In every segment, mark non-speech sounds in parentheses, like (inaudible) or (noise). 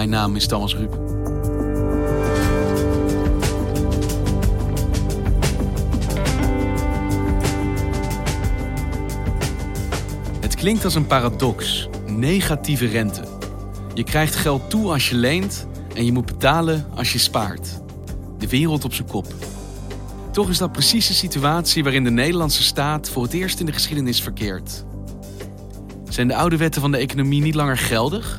Mijn naam is Thomas Ruip. Het klinkt als een paradox. Negatieve rente. Je krijgt geld toe als je leent en je moet betalen als je spaart. De wereld op zijn kop. Toch is dat precies de situatie waarin de Nederlandse staat voor het eerst in de geschiedenis verkeert. Zijn de oude wetten van de economie niet langer geldig?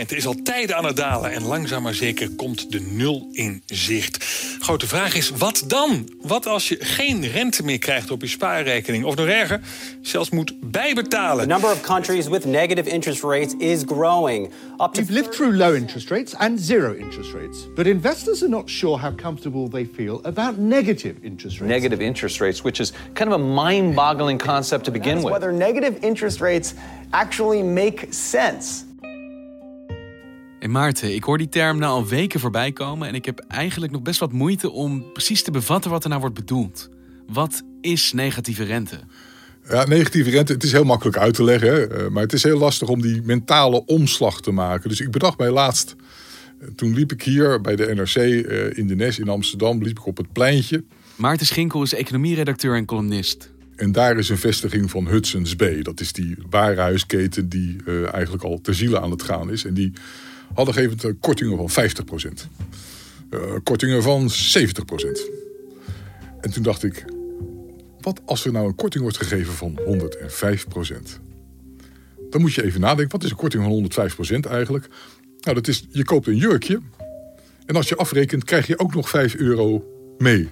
De spaarrente is al tijden aan het dalen en langzaam maar zeker komt de nul in zicht. Grote vraag is, wat dan? Wat als je geen rente meer krijgt op je spaarrekening? Of nog erger, zelfs moet bijbetalen? The number of countries with negative interest rates is growing. Up to We've lived through low interest rates and zero interest rates, but investors are not sure how comfortable they feel about negative interest rates. negative interest rates, which is kind of a mind boggling concept to begin with. whether negative interest rates actually make sense. Hey Maarten, ik hoor die term nou al weken voorbij komen en ik heb eigenlijk nog best wat moeite om precies te bevatten wat er nou wordt bedoeld. Wat is negatieve rente? Ja, negatieve rente, het is heel makkelijk uit te leggen. Hè? Eh, Maar het is heel lastig om die mentale omslag te maken. Dus ik bedacht mij laatst, eh, toen liep ik hier bij de NRC eh, in de Nes in Amsterdam, liep ik op het pleintje. Maarten Schinkel is economieredacteur en columnist. En daar is een vestiging van Hudson's Bay. Dat is die warenhuisketen die eigenlijk al ter ziele aan het gaan is. En die hadden gegeven eh, kortingen van 50%. Eh, kortingen van 70%. En toen dacht ik, wat als er nou een korting wordt gegeven van 105%? Dan moet je even nadenken, wat is een korting van 105% eigenlijk? Nou, dat is, je koopt een jurkje. En als je afrekent, krijg je ook nog 5 euro mee.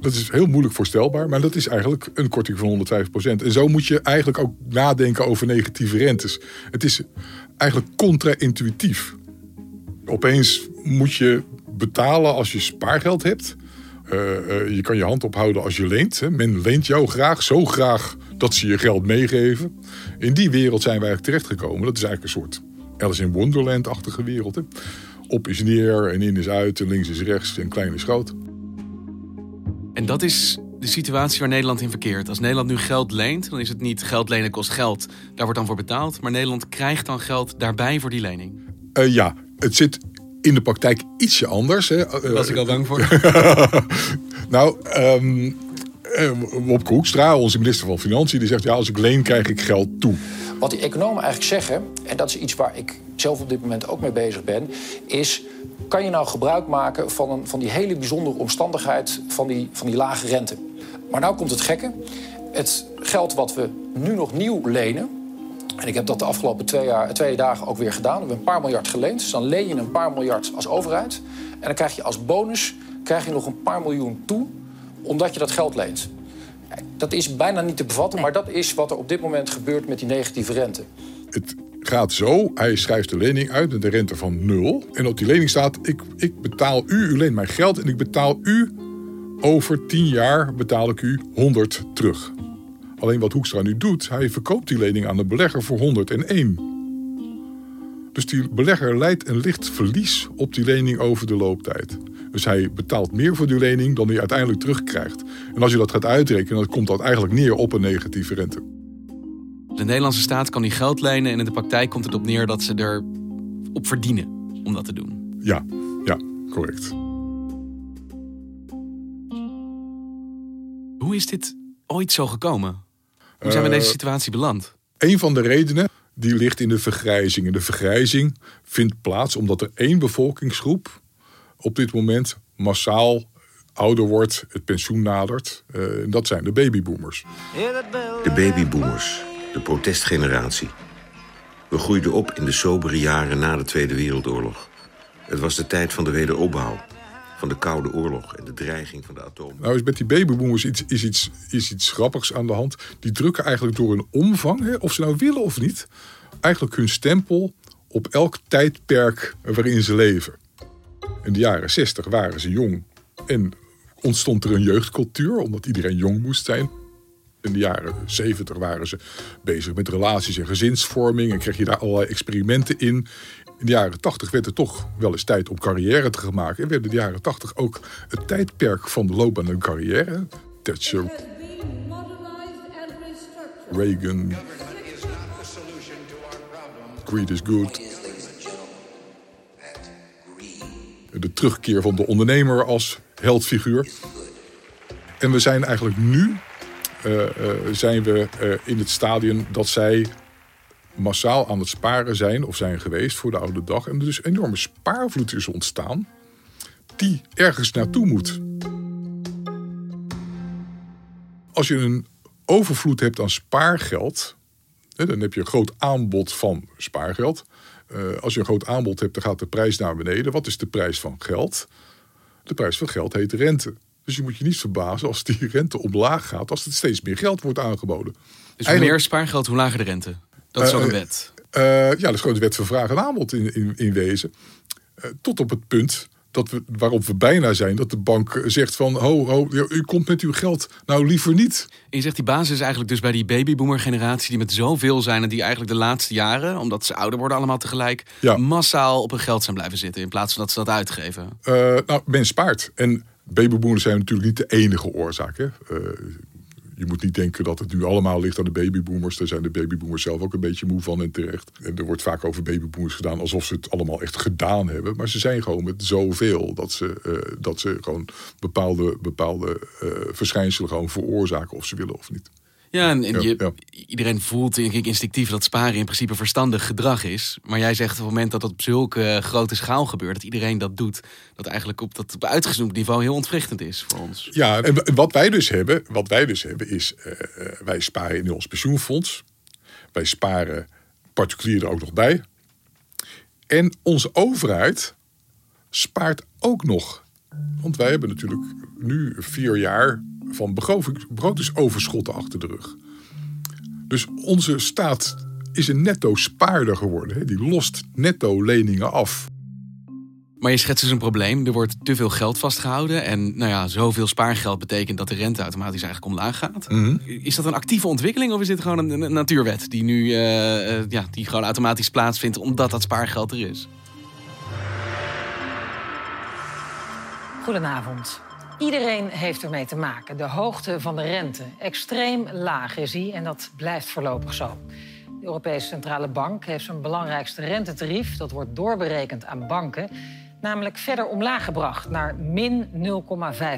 Dat is heel moeilijk voorstelbaar, maar dat is eigenlijk een korting van 105%. En zo moet je eigenlijk ook nadenken over negatieve rentes. Het is eigenlijk contra-intuïtief. Opeens moet je betalen als je spaargeld hebt. Eh, eh, je kan je hand ophouden als je leent. Hè. Men leent jou graag, zo graag dat ze je geld meegeven. In die wereld zijn wij eigenlijk terechtgekomen. Dat is eigenlijk een soort Alice in Wonderland-achtige wereld. Hè. Op is neer en in is uit en links is rechts en klein is groot. En dat is de situatie waar Nederland in verkeert. Als Nederland nu geld leent, dan is het niet geld lenen kost geld. Daar wordt dan voor betaald. Maar Nederland krijgt dan geld daarbij voor die lening. Eh, ja, het zit in de praktijk ietsje anders. Hè. Daar was ik al bang voor. (laughs) nou, ehm eh, Wopke Hoekstra, onze minister van Financiën, die zegt... ja, als ik leen, krijg ik geld toe. Wat die economen eigenlijk zeggen, en dat is iets waar ik zelf op dit moment ook mee bezig ben, is: kan je nou gebruik maken van, een, van die hele bijzondere omstandigheid van die, van die lage rente? Maar nou komt het gekke. Het geld wat we nu nog nieuw lenen. En ik heb dat de afgelopen twee, jaar, dagen ook weer gedaan. We hebben een paar miljard geleend. Dus dan leen je een paar miljard als overheid. En dan krijg je als bonus krijg je nog een paar miljoen toe. Omdat je dat geld leent. Dat is bijna niet te bevatten. Maar dat is wat er op dit moment gebeurt met die negatieve rente. Het gaat zo, hij schrijft de lening uit met een rente van nul. En op die lening staat, ik, ik betaal u, u leent mij geld... en ik betaal u, over 10 jaar betaal ik u 100 terug. Alleen wat Hoekstra nu doet, hij verkoopt die lening aan de belegger voor 101. Dus die belegger leidt een licht verlies op die lening over de looptijd. Dus hij betaalt meer voor die lening dan hij uiteindelijk terugkrijgt. En als je dat gaat uitrekenen, dan komt dat eigenlijk neer op een negatieve rente. De Nederlandse staat kan die geld lenen en in de praktijk komt het op neer dat ze er op verdienen om dat te doen. Ja, ja, correct. Hoe is dit ooit zo gekomen? Hoe zijn we in Eh, deze situatie beland? Een van de redenen die ligt in de vergrijzing. En de vergrijzing vindt plaats omdat er één bevolkingsgroep op dit moment massaal ouder wordt, het pensioen nadert. Eh, en dat zijn de babyboomers. De babyboomers, de protestgeneratie. We groeiden op in de sobere jaren na de Tweede Wereldoorlog. Het was de tijd van de wederopbouw, van de Koude Oorlog en de dreiging van de atoom. Nou is met die babyboomers iets, is iets, is iets grappigs aan de hand. Die drukken eigenlijk door hun omvang, hè, of ze nou willen of niet... eigenlijk hun stempel op elk tijdperk waarin ze leven. In de jaren 60 waren ze jong en ontstond er een jeugdcultuur... omdat iedereen jong moest zijn. In de jaren 70 waren ze bezig met relaties en gezinsvorming... en kreeg je daar allerlei experimenten in. In de jaren 80 werd het toch wel eens tijd om carrière te gaan maken. En werd in de jaren 80 ook het tijdperk van de loopbaan en carrière. Thatcher, Reagan, greed is good. De terugkeer van de ondernemer als heldfiguur. En we zijn eigenlijk nu zijn we eh, in het stadium dat zij massaal aan het sparen zijn of zijn geweest voor de oude dag. En er dus een enorme spaarvloed is ontstaan die ergens naartoe moet. Als je een overvloed hebt aan spaargeld, dan heb je een groot aanbod van spaargeld. Eh, als je een groot aanbod hebt, dan gaat de prijs naar beneden. Wat is de prijs van geld? De prijs van geld heet rente. Dus je moet je niet verbazen als die rente omlaag gaat, als er steeds meer geld wordt aangeboden. Dus hoe meer spaargeld, hoe lager de rente. Dat is ook een Eh, wet. eh, ja, dat is gewoon de wet van vraag en aanbod in, in, in wezen. Tot op het punt dat we, waarop we bijna zijn dat de bank zegt van... ho, ho, u komt met uw geld nou liever niet. En je zegt die basis is eigenlijk dus bij die babyboomer generatie die met zoveel zijn en die eigenlijk de laatste jaren, omdat ze ouder worden allemaal tegelijk, Ja. massaal op hun geld zijn blijven zitten in plaats van dat ze dat uitgeven. Nou, men spaart. En babyboomers zijn natuurlijk niet de enige oorzaak. Hè. Eh, je moet niet denken dat het nu allemaal ligt aan de babyboomers. Daar zijn de babyboomers zelf ook een beetje moe van en terecht. Er wordt vaak over babyboomers gedaan alsof ze het allemaal echt gedaan hebben. Maar ze zijn gewoon met zoveel dat ze, eh, dat ze gewoon bepaalde, bepaalde eh, verschijnselen gewoon veroorzaken of ze willen of niet. Ja, en, en Ja, je, ja. iedereen voelt denk ik instinctief dat sparen in principe verstandig gedrag is. Maar jij zegt op het moment dat het op zulke grote schaal gebeurt, dat iedereen dat doet, dat eigenlijk op dat uitgezoomd niveau heel ontwrichtend is voor ons. Ja, en wat wij dus hebben, wat wij dus hebben is, eh, wij sparen in ons pensioenfonds. Wij sparen particulieren er ook nog bij. En onze overheid spaart ook nog. Want wij hebben natuurlijk nu vier jaar van begroting- begrotingsoverschotten achter de rug. Dus onze staat is een netto spaarder geworden. hè. Die lost netto leningen af. Maar je schetst dus een probleem. Er wordt te veel geld vastgehouden. En nou ja, zoveel spaargeld betekent dat de rente automatisch eigenlijk omlaag gaat. Mhm. Is dat een actieve ontwikkeling of is dit gewoon een, een natuurwet die nu eh, eh, ja, die gewoon automatisch plaatsvindt omdat dat spaargeld er is? Goedenavond. Iedereen heeft ermee te maken. De hoogte van de rente. Extreem laag is die en dat blijft voorlopig zo. De Europese Centrale Bank heeft zijn belangrijkste rentetarief... dat wordt doorberekend aan banken... namelijk verder omlaag gebracht naar min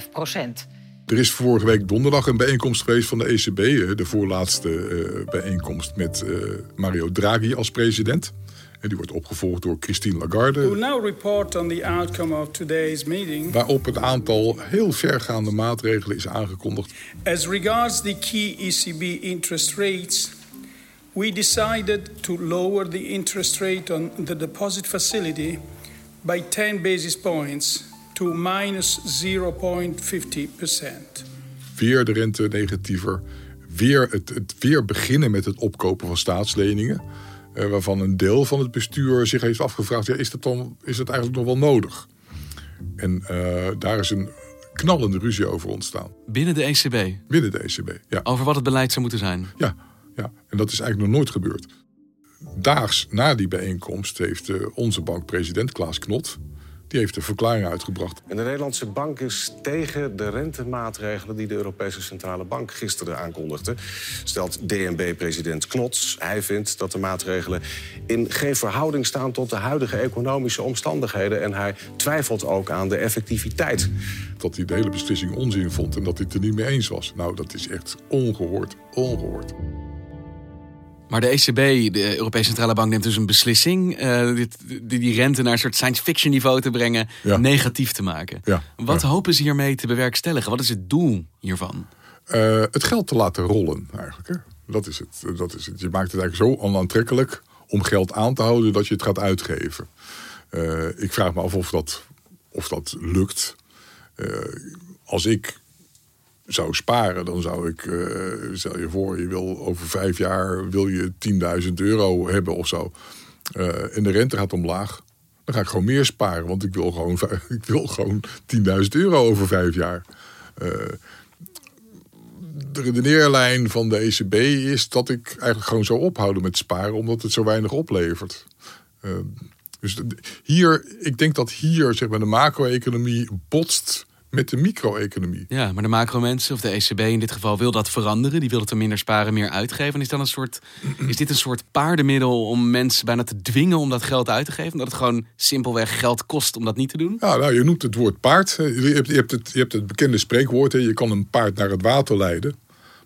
0,5 procent. Er is vorige week donderdag een bijeenkomst geweest van de ECB. eh, De voorlaatste eh, bijeenkomst met eh, Mario Draghi als president. En die wordt opgevolgd door Christine Lagarde. now report on the outcome of today's meeting. Waarop een aantal heel vergaande maatregelen is aangekondigd. As regards the key ECB interest rates, we decided to lower the interest rate on the deposit facility by 10 basis points to minus 0.50%. Weer de rente negatiever. Weer het, het weer beginnen met het opkopen van staatsleningen. Eh, waarvan een deel van het bestuur zich heeft afgevraagd: ja, is, dat dan, is dat eigenlijk nog wel nodig? En eh, daar is een knallende ruzie over ontstaan. Binnen de ECB. Binnen de ECB, ja. Over wat het beleid zou moeten zijn. Ja, ja, en dat is eigenlijk nog nooit gebeurd. Daags na die bijeenkomst heeft eh, onze bankpresident Klaas Knot... die heeft een verklaring uitgebracht. En de Nederlandse bank is tegen de rentemaatregelen die de Europese Centrale Bank gisteren aankondigde. Stelt DNB-president Knots. Hij vindt dat de maatregelen in geen verhouding staan tot de huidige economische omstandigheden. En hij twijfelt ook aan de effectiviteit. Dat hij de hele beslissing onzin vond en dat hij het er niet mee eens was. Nou, dat is echt ongehoord, ongehoord. Maar de ECB, de Europese Centrale Bank, neemt dus een beslissing. eh, dit, die, die rente naar een soort science fiction niveau te brengen. Ja. negatief te maken. Ja, Wat hopen ze hiermee te bewerkstelligen? Wat is het doel hiervan? Eh, het geld te laten rollen, eigenlijk. Hè? Dat, is het, dat is het. Je maakt het eigenlijk zo onaantrekkelijk om geld aan te houden dat je het gaat uitgeven. Eh, ik vraag me af of dat, of dat lukt. Eh, als ik zou sparen, dan zou ik, eh, stel je voor, je wil over vijf jaar wil je 10.000 euro hebben of zo. Eh, en de rente gaat omlaag. Dan ga ik gewoon meer sparen, want ik wil gewoon, (laughs) ik wil gewoon 10.000 euro over vijf jaar. Eh, de redeneerlijn van de ECB is dat ik eigenlijk gewoon zou ophouden met sparen, omdat het zo weinig oplevert. Dus hier, ik denk dat hier zeg maar, de macro-economie botst met de micro-economie. Ja, maar de macro-mensen, of de ECB in dit geval, wil dat veranderen. Die wil het er minder sparen, meer uitgeven. En is, dan een soort, is dit een soort paardenmiddel om mensen bijna te dwingen om dat geld uit te geven? Omdat het gewoon simpelweg geld kost om dat niet te doen? Ja, nou, je noemt het woord paard. Je hebt, je hebt, het, je hebt het bekende spreekwoord, hè, je kan een paard naar het water leiden,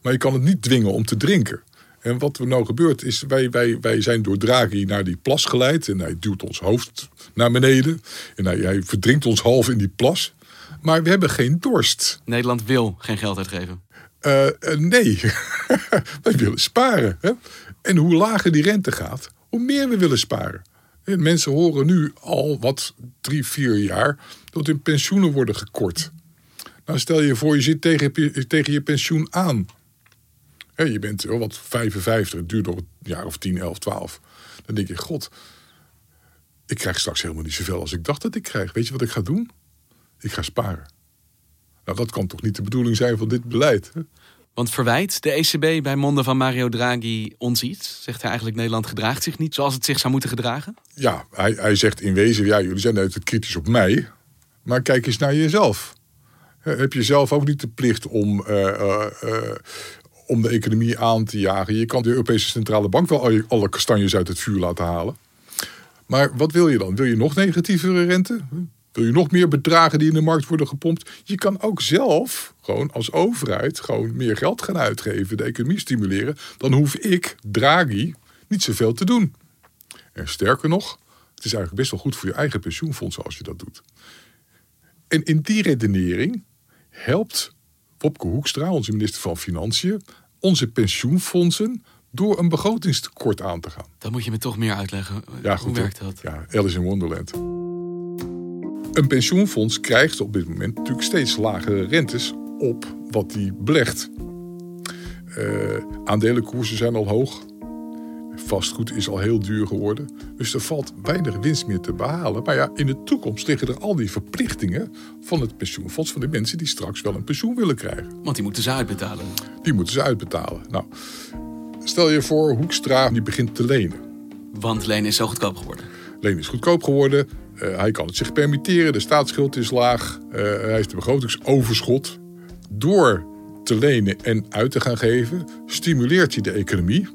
maar je kan het niet dwingen om te drinken. En wat er nou gebeurt is, wij, wij, wij zijn door Draghi naar die plas geleid en hij duwt ons hoofd naar beneden en hij, hij verdrinkt ons half in die plas. Maar we hebben geen dorst. Nederland wil geen geld uitgeven. Eh, eh, nee, (laughs) wij willen sparen. Hè? En hoe lager die rente gaat, hoe meer we willen sparen. En mensen horen nu al wat drie, vier jaar dat hun pensioenen worden gekort. Nou, stel je voor, je zit tegen, je- tegen je pensioen aan. Je bent wel wat 55, het duurt nog een jaar of 10, 11, 12. Dan denk je, god, ik krijg straks helemaal niet zoveel als ik dacht dat ik krijg. Weet je wat ik ga doen? Ik ga sparen. Nou, dat kan toch niet de bedoeling zijn van dit beleid? Hè? Want verwijt de ECB bij monden van Mario Draghi ons iets? Zegt hij eigenlijk Nederland gedraagt zich niet zoals het zich zou moeten gedragen? Ja, hij, hij zegt in wezen, ja, jullie zijn altijd kritisch op mij. Maar kijk eens naar jezelf. Heb je zelf ook niet de plicht om, eh, eh, eh, om de economie aan te jagen? Je kan de Europese Centrale Bank wel alle kastanjes uit het vuur laten halen. Maar wat wil je dan? Wil je nog negatievere rente? Wil je nog meer bedragen die in de markt worden gepompt? Je kan ook zelf, gewoon als overheid, gewoon meer geld gaan uitgeven, de economie stimuleren. Dan hoef ik, Draghi, niet zoveel te doen. En sterker nog, het is eigenlijk best wel goed voor je eigen pensioenfonds als je dat doet. En in die redenering helpt Wopke Hoekstra, onze minister van Financiën, onze pensioenfondsen door een begrotingstekort aan te gaan. Dan moet je me toch meer uitleggen. Ja, Hoe goed, werkt dat? Ja, Alice in Wonderland. Een pensioenfonds krijgt op dit moment natuurlijk steeds lagere rentes op wat die belegt. Eh, aandelenkoersen zijn al hoog. Vastgoed is al heel duur geworden. Dus er valt weinig winst meer te behalen. Maar ja, in de toekomst liggen er al die verplichtingen van het pensioenfonds... van de mensen die straks wel een pensioen willen krijgen. Want die moeten ze uitbetalen. Die moeten ze uitbetalen. Nou, stel je voor, Hoekstra die begint te lenen. Want lenen is zo goedkoop geworden. Lenen is goedkoop geworden. Eh, hij kan het zich permitteren. De staatsschuld is laag. Eh, hij heeft een begrotingsoverschot. Door te lenen en uit te gaan geven, stimuleert hij de economie.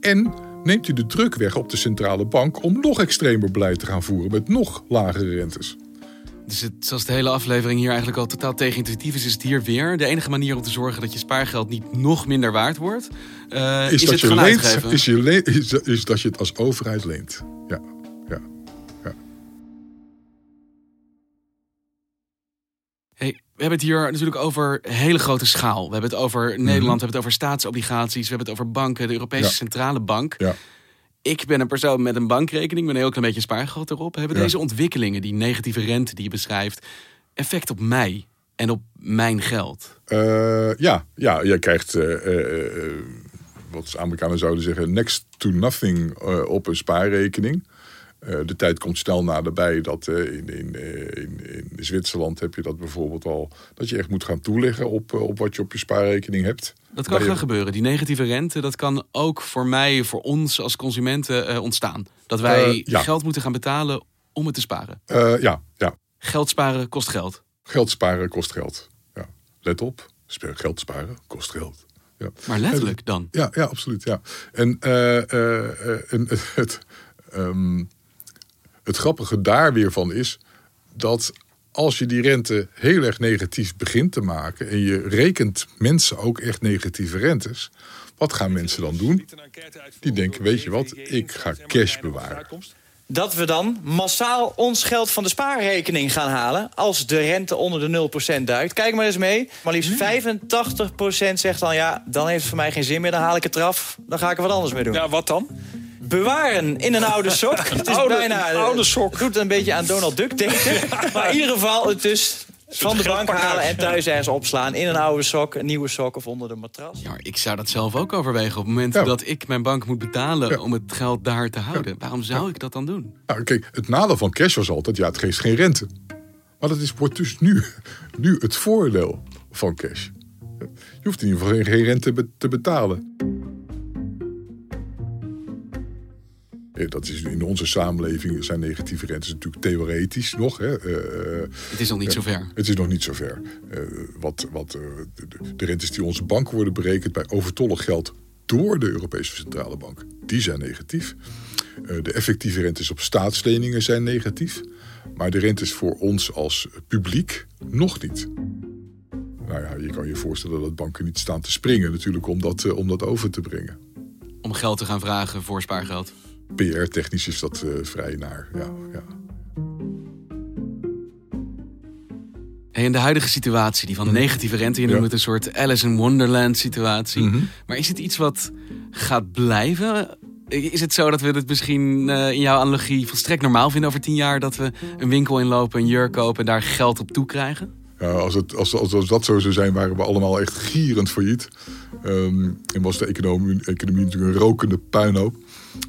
En neemt hij de druk weg op de centrale bank om nog extremer beleid te gaan voeren met nog lagere rentes. Dus het, zoals de hele aflevering hier eigenlijk al totaal tegenintuïtief is, is het hier weer. De enige manier om te zorgen dat je spaargeld niet nog minder waard wordt, eh, is, is, dat het je leent, is, je is, is dat je het als overheid leent. Ja. Hey, we hebben het hier natuurlijk over hele grote schaal. We hebben het over Mhm. Nederland, we hebben het over staatsobligaties, we hebben het over banken, de Europese Ja. Centrale Bank. Ja. Ik ben een persoon met een bankrekening, met een heel klein beetje spaargeld erop. Hebben Ja. deze ontwikkelingen, die negatieve rente die je beschrijft, effect op mij en op mijn geld? Eh, ja, ja, jij krijgt, eh, eh, wat Amerikanen zouden zeggen, next to nothing op een spaarrekening. Eh, de tijd komt snel naderbij dat eh, in, in, eh, in, in Zwitserland heb je dat bijvoorbeeld al, dat je echt moet gaan toeleggen op, op wat je op je spaarrekening hebt. Dat kan gaan gebeuren. Die negatieve rente, dat kan ook voor mij, voor ons als consumenten ontstaan. Dat wij ja. geld moeten gaan betalen om het te sparen. Ja, ja. Geld sparen kost geld. Geld sparen kost geld. Ja. Let op, geld sparen kost geld. Ja. Maar letterlijk dan? Ja, ja absoluut. Ja. En, en het, (laughs) het, ehm, het grappige daar weer van is dat als je die rente heel erg negatief begint te maken en je rekent mensen ook echt negatieve rentes, wat gaan mensen dan doen? Die denken, weet je wat, ik ga cash bewaren. dat we dan massaal ons geld van de spaarrekening gaan halen... als de rente onder de 0% duikt. Kijk maar eens mee. Maar liefst 85% zegt dan... ja, dan heeft het voor mij geen zin meer, dan haal ik het eraf. Dan ga ik er wat anders mee doen. Ja, wat dan? Bewaren in een oude sok. (laughs) Het is Oude- bijna... eh, oude sok. doet een beetje aan Donald Duck denken. (laughs) Maar in ieder geval het dus van de bank halen... en thuis ergens opslaan. In een oude sok, een nieuwe sok of onder de matras. Ja, ik zou dat zelf ook overwegen. Op het moment Ja. dat ik mijn bank moet betalen om het geld daar te houden. Waarom zou ik dat dan doen? Nou, kijk, het nadeel van cash was altijd, ja, het geeft geen rente. Maar dat is, wordt dus nu, nu het voordeel van cash. Je hoeft in ieder geval geen, rente te betalen. Dat is in onze samenleving zijn negatieve rentes natuurlijk theoretisch nog. Hè. Eh, Het is nog niet eh, zover. Het is nog niet zover. Eh, wat, wat, eh, de, de- rentes die onze banken worden berekend bij overtollig geld door de Europese Centrale Bank, die zijn negatief. Eh, de effectieve rentes op staatsleningen zijn negatief. Maar de rentes voor ons als publiek nog niet. Nou ja, je kan je voorstellen dat banken niet staan te springen natuurlijk om dat, eh, om dat over te brengen. Om geld te gaan vragen voor spaargeld. PR-technisch is dat eh, vrij naar. Ja, ja. Hey, en de huidige situatie, die van negatieve rente, je noemt Mhm. Ja. het een soort Alice in Wonderland situatie. Mhm. Maar is het iets wat gaat blijven? Is het zo dat we het misschien eh, in jouw analogie volstrekt normaal vinden over tien jaar dat we een winkel inlopen, een jurk kopen en daar geld op toe krijgen? Ja, als, het, als, als, als dat zo zou zijn, waren we allemaal echt gierend failliet. Ehm, en was de economie, economie natuurlijk een rokende puinhoop.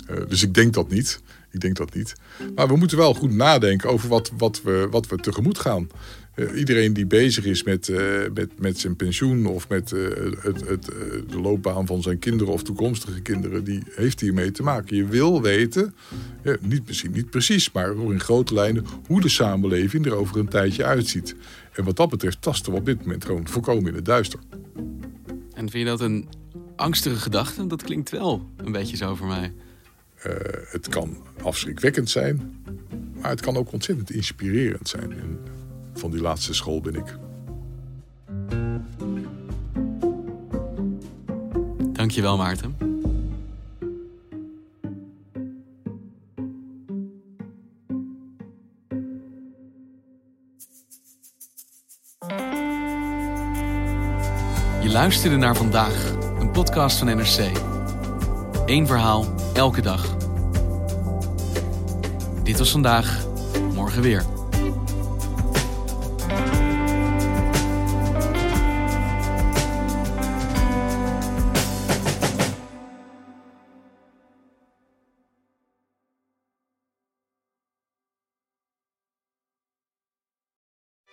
Eh, dus ik denk dat niet. Ik denk dat niet. Maar we moeten wel goed nadenken over wat, wat, we, wat we tegemoet gaan. Eh, iedereen die bezig is met, eh, met, met zijn pensioen of met eh, het, het, de loopbaan van zijn kinderen of toekomstige kinderen, die heeft hiermee te maken. Je wil weten, ja, niet, misschien niet precies, maar in grote lijnen, hoe de samenleving er over een tijdje uitziet. En wat dat betreft tasten we op dit moment gewoon voorkomen in het duister. En vind je dat een angstige gedachte? Dat klinkt wel een beetje zo voor mij. Eh, het kan afschrikwekkend zijn, maar het kan ook ontzettend inspirerend zijn. En van die laatste school ben ik. Dankjewel Maarten. Je luisterde naar vandaag, een podcast van NRC. Eén verhaal, elke dag. Dit was vandaag, morgen weer.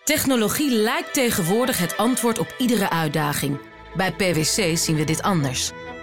Technologie lijkt tegenwoordig het antwoord op iedere uitdaging. Bij PwC zien we dit anders.